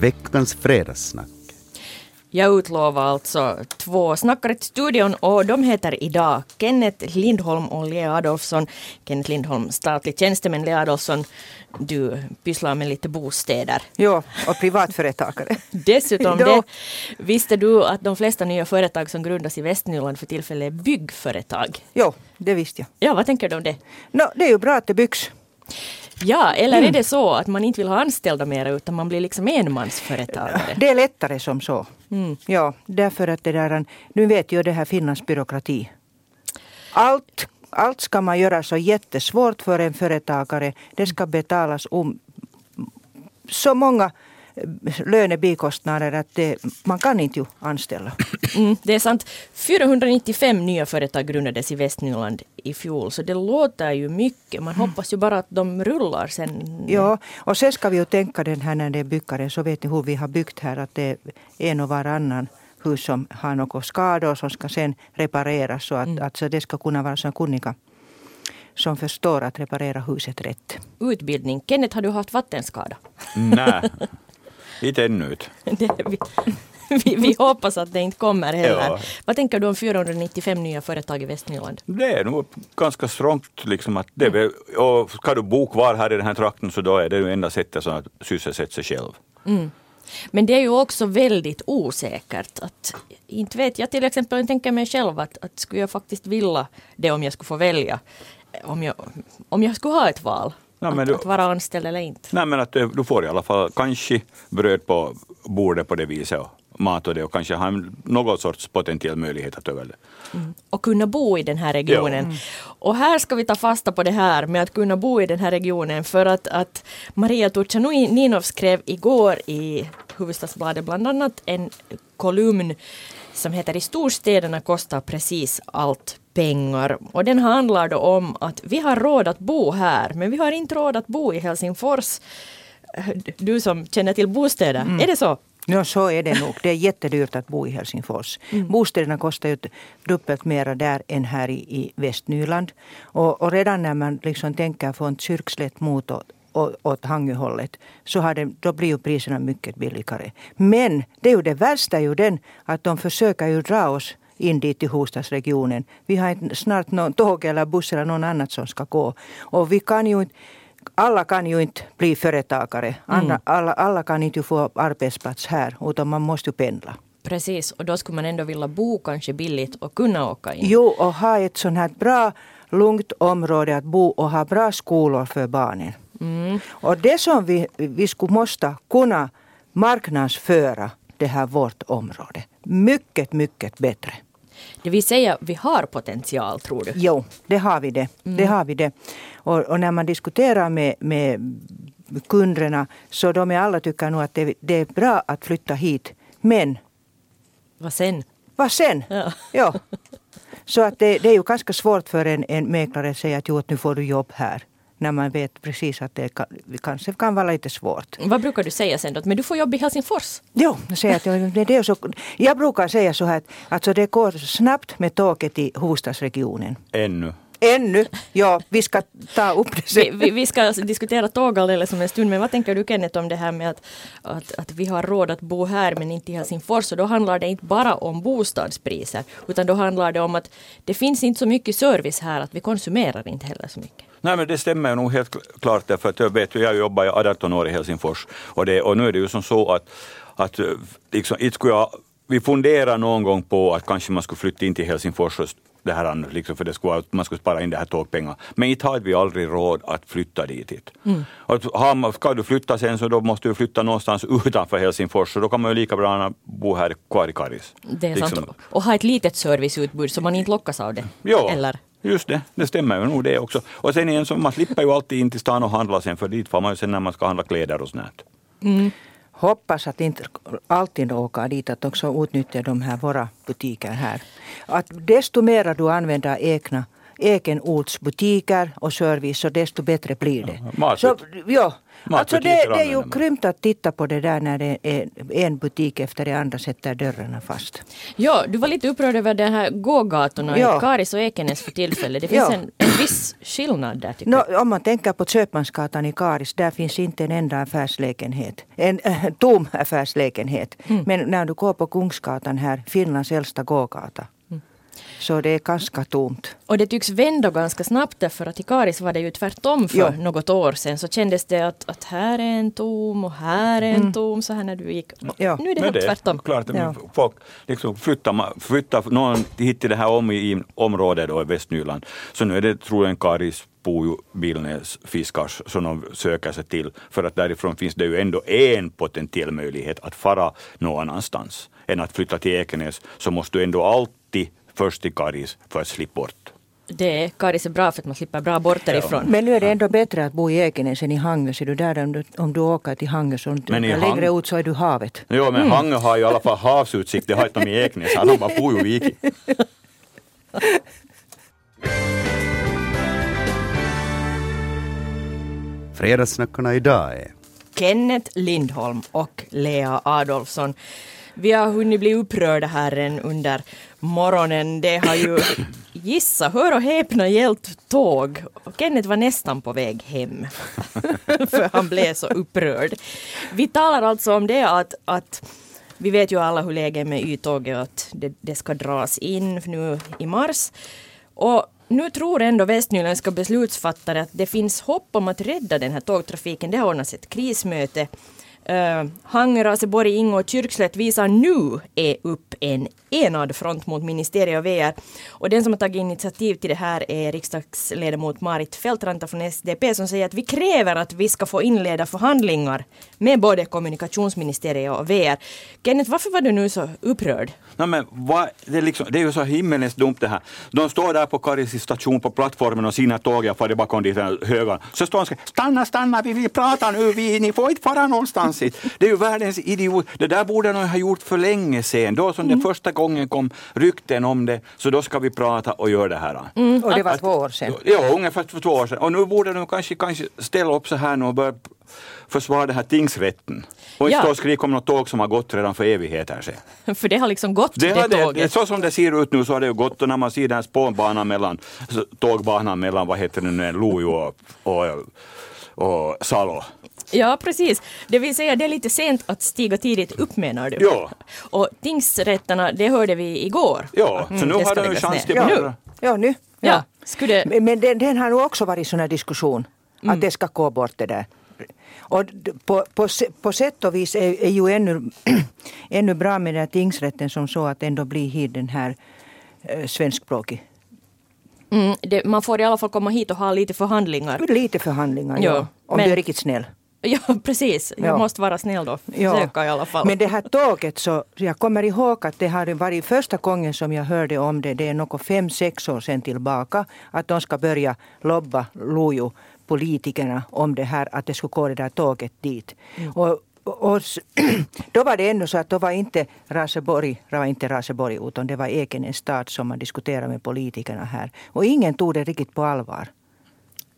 veckans fredagssnack. Jag utlovar alltså två snackare till studion och de heter idag Kenneth Lindholm och Lea Adolfsson. Kenneth Lindholm, statlig tjänsteman, Lea Adolfsson, du pysslar med lite bostäder. Ja, och privatföretagare. Dessutom, det, visste du att de flesta nya företag som grundas i Västnyland för tillfället är byggföretag? Jo, det visste jag. Ja, vad tänker du om det? No, det är ju bra att det byggs. Ja, eller mm. är det så att man inte vill ha anställda mer utan man blir liksom enmansföretagare? Det är lättare som så. Mm. Ja, därför att det där, nu vet ju det här Finlands byråkrati. Allt, allt ska man göra så jättesvårt för en företagare. Det ska betalas om så många lönebikostnader att det, man kan inte ju anställa. Mm, det är sant. 495 nya företag grundades i Västnyland i fjol, så det låter ju mycket. Man hoppas ju bara att de rullar sen. Ja, och sen ska vi ju tänka den här när det är byggare, så vet ni hur vi har byggt här, att det är en och varannan hus som har några skador som ska sen repareras. Så att mm. alltså det ska kunna vara så kunniga som förstår att reparera huset rätt. Utbildning. Kenneth, har du haft vattenskada? Nej, inte ännu. vi, vi, hoppas att det inte kommer heller. Ja. Vad tänker du om 495 nya företag i Västnyland? Det är nog ganska strångt. Liksom att det, mm. och ska du bo kvar här i den här trakten så då är det ju enda sättet att sysselsätta sig själv. Mm. Men det är ju också väldigt osäkert. Att, inte vet jag till exempel, jag tänker mig själv att, att skulle jag faktiskt vilja det om jag skulle få välja. Om jag, om jag skulle ha ett val. Nej, att, du, att, vara anställd eller inte. Nej, men att du får i alla fall kanske bröd på bordet på det viset mat och det och kanske ha någon sorts potentiell möjlighet att överleva. Mm. Och kunna bo i den här regionen. Mm. Och här ska vi ta fasta på det här med att kunna bo i den här regionen för att, att Maria Turchaninov skrev igår i Hufvudstadsbladet bland annat en kolumn som heter I storstäderna kostar precis allt pengar. Och den handlar då om att vi har råd att bo här men vi har inte råd att bo i Helsingfors. Du som känner till bostäder, mm. är det så? Ja, så är det nog. Det är jättedyrt att bo i Helsingfors. Mm. Bostäderna kostar ju dubbelt mera där än här i, i Västnyland. Och, och redan när man liksom tänker från Kyrkslätt mot åt, Hangöhållet så har det, då blir ju priserna mycket billigare. Men det är ju det värsta är ju den att de försöker ju dra oss in dit till Hostadsregionen. Vi har inte snart någon tåg eller buss eller någon annat som ska gå. Och vi kan ju inte alla kan ju inte bli företagare. Alla, mm. alla, alla kan inte få arbetsplats här utan man måste ju pendla. Precis, och då skulle man ändå vilja bo kanske billigt och kunna åka in. Jo, och ha ett sånt här bra, lugnt område att bo och ha bra skolor för barnen. Mm. Och det som vi, vi skulle måste kunna marknadsföra det här vårt område mycket, mycket bättre. Det vill säga, vi har potential tror du? Jo, det har vi det. Mm. det, har vi det. Och, och, när man diskuterar med, med kunderna så de är alla tycker nog att det, det är bra att flytta hit. Men vad sen? Vad sen? Ja. ja. Så att det, det, är ju ganska svårt för en, en mäklare att säga att, jo, att nu får du jobb här när man vet precis att det kan, kanske kan vara lite svårt. Vad brukar du säga sen då? Men du får jobb i Helsingfors? Jo, jag, säger att det är så, jag brukar säga så här att alltså det går snabbt med tåget i huvudstadsregionen. Ännu. Ännu? Ja, vi ska ta upp det sen. Vi, vi, ska diskutera tåg alldeles om en stund, men vad tänker du Kenneth om det här med att, att, att vi har råd att bo här men inte i Helsingfors? Och då handlar det inte bara om bostadspriser, utan då handlar det om att det finns inte så mycket service här att vi konsumerar inte heller så mycket. Nej men det stämmer nog helt klart därför att jag vet jag jobbar i 18 år i Helsingfors och, det, och nu är det ju som så att, att liksom, inte skulle jag, vi funderar någon gång på att kanske man skulle flytta in till Helsingfors det här, liksom, för det skulle, man skulle spara in det här tågpengar. Men inte har vi aldrig råd att flytta dit. Mm. Och ska du flytta sen så då måste du flytta någonstans utanför Helsingfors och då kan man ju lika bra bo här kvar i Karis. Det är liksom. sant. Och ha ett litet serviceutbud så man inte lockas av det. Ja. Eller? Just det, det stämmer ju nog det också. Och sen igen, så man slipper ju alltid in till stan och handla sen, för dit får man ju sen när man ska handla kläder och sånt. Mm. Hoppas att inte alltid åka dit, att också utnyttja de här våra butiker här. Att desto mer du använder egna, ekenortsbutiker och service så desto bättre blir det. Så, ja, alltså det, det är ju grymt att titta på det där när det är en butik efter det andra sätter dörrarna fast. Ja, du var lite upprörd över de här gågatorna Ja. i Karis och Ekenäs för tillfället. Det finns Ja. en, en viss skillnad där tycker Nå, jag. om man tänker på Köpmansgatan i Karis, där finns inte en enda affärslägenhet. En äh, tom affärslägenhet. Men när du går på Kungsgatan här, Finlands äldsta gågata, så det är ganska tomt. Och det tycks vända ganska snabbt därför att i Karis var det ju tvärtom för Ja. något år sedan. Så kändes det att, att här är en tom och här är en tom så här när du gick. Ja. Nu är det Men det är tvärtom. klart Ja. folk liksom flyttar, flyttar någon hit till det här om, i området då, i Västnyland. Så nu är det troligen Karis, Pujo, Billnäs, Fiskars som de söker sig till. För att därifrån finns det ju ändå en potentiell möjlighet att fara någon annanstans. Än att flytta till Ekenäs så måste du ändå alltid först till Karis för att slippa bort. Det är, Karis är bra för att man slipper bra bort därifrån. Men nu är det ändå bättre att bo i Ekenäs än i Hangö. Ser du där om du, om du åker till Hangö så Men i längre Hang- ut så är du havet. Jo, men Hangö har ju i alla fall havsutsikt, det har inte de i Ekenäs, de bara Pujo-viki. Fredagssnackarna idag är Kenneth Lindholm och Lea Adolfsson. Vi har hunnit bli upprörda här under morgonen. Det har ju, gissa, hör och häpna, gällt tåg. Och Kenneth var nästan på väg hem. För han blev så upprörd. Vi talar alltså om det att, att vi vet ju alla hur läget är med Y-tåget och att det, det ska dras in nu i mars. Och nu tror ändå västnyländska beslutsfattare att det finns hopp om att rädda den här tågtrafiken. Det har ordnats ett krismöte. Eh, uh, Hangö, Raseborg, Ingo och Kyrkslätt visar nu är upp en enad front mot ministeriet och VR. Och den som har tagit initiativ till det här är riksdagsledamot Marit Fältranta från SDP som säger att vi kräver att vi ska få inleda förhandlingar med både kommunikationsministeriet och VR. Kenneth, varför var du nu så upprörd? Nej, men vad, det, är liksom, det är ju så himmelens dumt det här. De står där på Karis station på plattformen och sina tåg, jag far bakom dit höga. Så står de och skriker stanna, stanna, vi vill prata nu, vi, ni får inte fara någonstans hit. Det är ju världens idiot. Det där borde de ha gjort för länge sedan. Då som det första gången kom rykten om det, så då ska vi prata och göra det här. Och det var två år sedan. Ja, ungefär för två år sedan. Och nu borde de kanske, kanske ställa upp så här nu och börja försvara den här tingsrätten. Och inte Ja. stå och skrika om något tåg som har gått redan för evigheter sedan. För det har liksom gått det, Det det, tåget. så som det ser ut nu så har det ju gått och när man ser den här spårbanan mellan, tågbanan mellan, vad heter det nu, Lojo och, och, och Salo. Ja, precis. Det vill säga, det är lite sent att stiga tidigt upp menar du? Ja. Och tingsrätterna, det hörde vi igår. Ja, så Mm, nu har de chans till Ja. Ja, nu. Ja, skulle det... Men- Men den, den har nog också varit sån här diskussion. Att det ska gå bort det där. Och på, på, på sätt och vis är, är ju ännu, ännu bra med den här tingsrätten som så att ändå blir hit den här eh, svenskspråkig. Mm, det, man får i alla fall komma hit och ha lite förhandlingar. Lite förhandlingar, Ja, ja. Om men- du är riktigt snäll. Ja, precis. Jag Ja. måste vara snäll då. Försöka i alla fall. Men det här tåget, så jag kommer ihåg att det har varit första gången som jag hörde om det, det är något fem, sex år sedan tillbaka, att de ska börja lobba Lojo politikerna om det här, att det skulle gå det där tåget dit. Och, och, och då var det ändå så att då var inte Raseborg, det var inte Raseborg utan det var Ekenäs stad som man diskuterade med politikerna här. Och ingen tog det riktigt på allvar.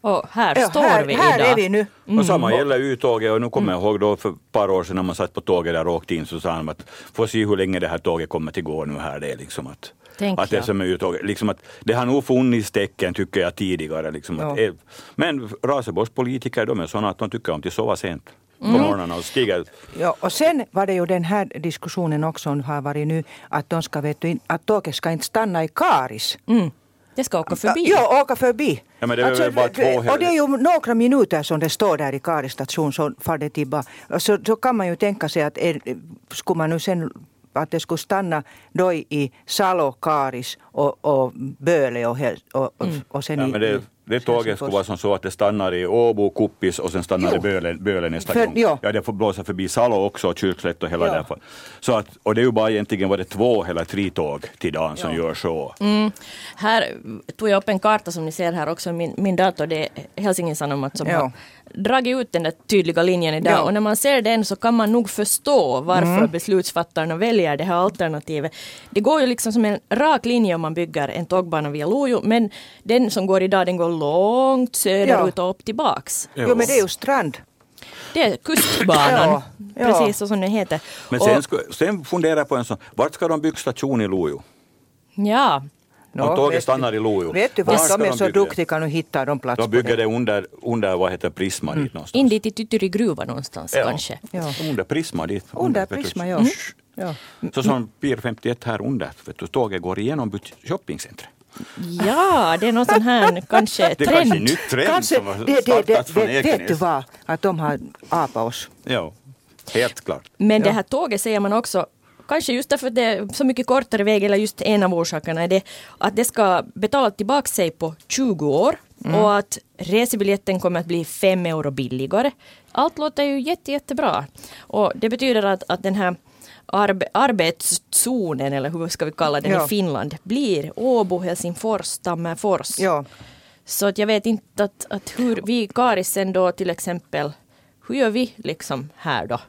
Och här Ja, står här, vi här idag. är vi nu. Och samma gäller U-tåget och nu kommer jag ihåg då för ett par år sedan när man satt på tåget där och åkte in så sa han att får se hur länge det här tåget kommer till gå nu här. Det är liksom att, Tänk att det som är U-tåget, liksom att det har nog funnits tecken tycker jag tidigare. Liksom att, Ja. men Raseborgs politiker de är sådana att de tycker om att sova sent på Mm. morgnarna och stiga Ja, och sen var det ju den här diskussionen också som har varit nu att, de ska, vet du, att tåget ska inte stanna i Karis. Mm. Det ska åka förbi. Ja, åka förbi. Ja, men det är väl bara två och det är ju några minuter som det står där i Karis station så far det tillbaka. Så, så kan man ju tänka sig att är, skulle man nu sen att det skulle stanna då i, Salo, Karis och, och Böle och, och, och, och sen Ja, i, men det, Det tåget skulle vara som så att det stannar i Åbo, Kuppis och sen stannar Jo. i Bölen, Bölen nästa För- gång. ja. ja, det får blåsa förbi Salo också och Kyrkslätt och hela Ja. därför. Så att, och det är ju bara egentligen var det två eller tre tåg till dagen som gör så. Här tog jag upp en karta som ni ser här också, min, min dator, det är Helsingin Sanomat som Ja. har dragit ut den där tydliga linjen idag. Ja. Och när man ser den så kan man nog förstå varför beslutsfattarna väljer det här alternativet. Det går ju liksom som en rak linje om man bygger en tågbana via Lojo, men den som går idag den går långt söderut och upp tillbaks. Jo, men det är ju strand. Det är kustbanan, Ja, ja. precis så som den heter. Men Och- sen, sku- sen funderar jag på en sån, vart ska de bygga station i Lojo? Ja, Om tåget stannar i Lojo. Vet du vad, de är så bygga det? duktiga nu hittar de plats De bygger det. det under, under vad heter Prisma dit någonstans. in dit i Tyttyri gruva någonstans kanske. Ja. Under Prisma dit. Under du. Prisma, ja. Shh. Ja. Så som Pier 51 här under, vet du, tåget går igenom shoppingcentret. Ja, det är någon sån här kanske Det är trend. kanske en nytt trend Kanske, som har det, det, det, startats från vet, vet du Ekenäs. vad? Att de har apat oss. Ja, helt klart. Men det Ja. här tåget säger man också, kanske just därför att det är så mycket kortare väg, eller just en av orsakerna är det att det ska betala tillbaka sig på 20 år och att resebiljetten kommer att bli 5 euro billigare. Allt låter ju jätte, jättebra. Och det betyder att, att den här arbe, arbetszonen, eller hur ska vi kalla den Ja. i Finland, blir Åbo, Helsingfors, Tammerfors. Ja. Så att jag vet inte att, att hur vi Karisen då till exempel, hur gör vi liksom här då?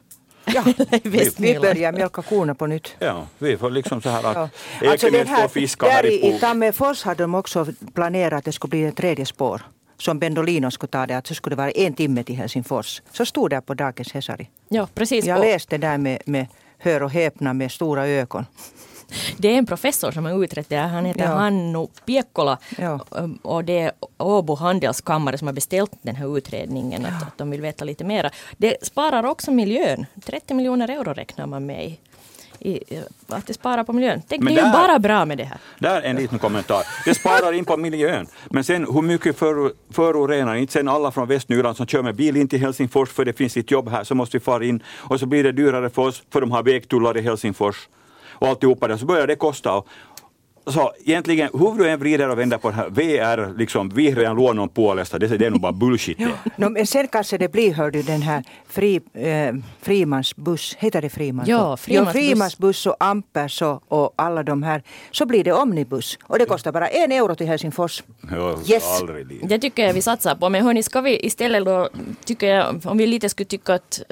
Ja. Vi börjar mjölka korna på nytt. Ja, vi får liksom så här Ja. att Ekenäs får fiska här där i i. Tammerfors hade de också planerat att det skulle bli ett tredje spår. Som Bendolino skulle ta det, att så skulle det vara en timme till Helsingfors. Så stod det på Dagens Hesari. Ja, precis. Jag Och läste där med, med hör och häpna med stora ögon. Det är en professor som har utrett det här. Han heter Ja. Hannu Piekkola. Ja. Och det är Åbo handelskammare som har beställt den här utredningen. Att, att de vill veta lite mera. Det sparar också miljön. 30 miljoner euro räknar man med i, i, att det sparar på miljön. Tänk, Men det är ju bara bra med det här. Där en liten kommentar. Det sparar in på miljön. Men sen hur mycket för, förorenar inte sen alla från Västnyland som kör med bil in till Helsingfors för det finns ett jobb här så måste vi fara in och så blir det dyrare för oss för de har vägtullar i Helsingfors och alltihopa där, så börjar det kosta. Och, så egentligen, hur du än vrider och vänder på det här, vi är liksom, vi är redan lånat om pålästa, det, det är nog bara bullshit. No, men sen kanske det blir, hör du, den här fri, eh, Frimansbuss, heter det Frimans? Ja, Frimansbuss. Frimansbuss och Ampers och, och alla de här. Så blir det omnibus och det kostar bara en euro till Helsingfors. Ja, Yes. Det tycker jag vi satsar på. Men hörni, ska vi istället då, tycker jag, om vi lite skulle tycka att,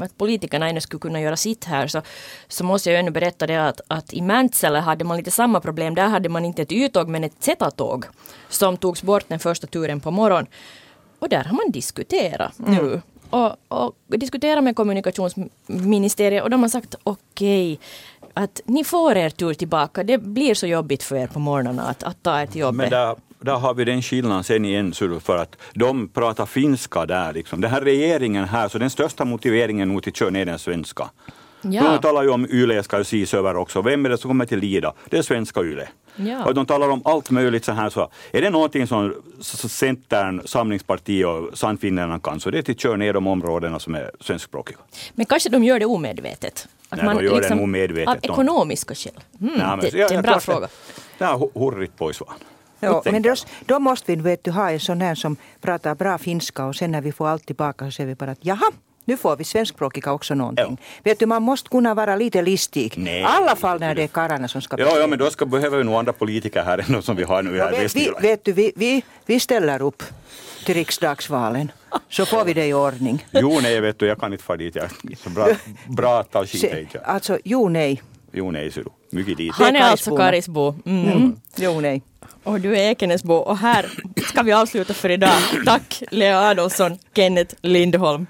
att politikerna ännu skulle kunna göra sitt här, så, så måste jag ju ännu berätta det att, att i Mäntsälä hade man lite samma problem. Där hade man inte ett Y-tåg, men ett Z-tåg som togs bort den första turen på morgonen. Och där har man diskuterat nu. Och, och diskuterat med kommunikationsministeriet och de har sagt okej, att ni får er tur tillbaka. Det blir så jobbigt för er på morgnarna att, att ta er till jobbet. Men där, där har vi den skillnaden sen igen, för att de pratar finska där. Liksom. Den här regeringen här, så den största motiveringen nog till att köra ner den svenska. Ja. De talar ju om YLE ska ju ses över också. Vem är det som kommer till lida? Det är svenska YLE. Ja. Och de talar om allt möjligt så här. Så är det någonting som Centern, Samlingspartiet och Sannfinnarna kan så det är att köra ner de områdena som är svenskspråkiga. Men kanske de gör det omedvetet. Att Nej, de gör det nog medvetet. Av ekonomiska skäl. Mm, Nej, men det, det är en bra fråga. Det har hurrigt på i svan. Ja, men då, då måste vi vet du, ha en sån här som pratar bra finska och sen när vi får allt tillbaka så säger vi bara att jaha, nu får vi svenskspråkiga också någonting. Vet du, man måste kunna vara lite listig. Nej. I alla fall när det är karlarna som ska Ja, ja, men då ska, behöver vi nog andra politiker här än de som vi har nu Ja, här vet, vi, vet du, vi, vi, vi ställer upp till riksdagsvalen. Så får vi det i ordning. Jo, nej, vet du, jag kan inte fara dit. Jag så bra, bra att ta skit alltså, jo nej. Jo, nej, ser du. Mycket dit. Han är alltså Karisbo. Mm. Jo nej. Och du är Ekenäsbo. Och här ska vi avsluta för idag. Tack Lea Adolfsson, Kenneth Lindholm.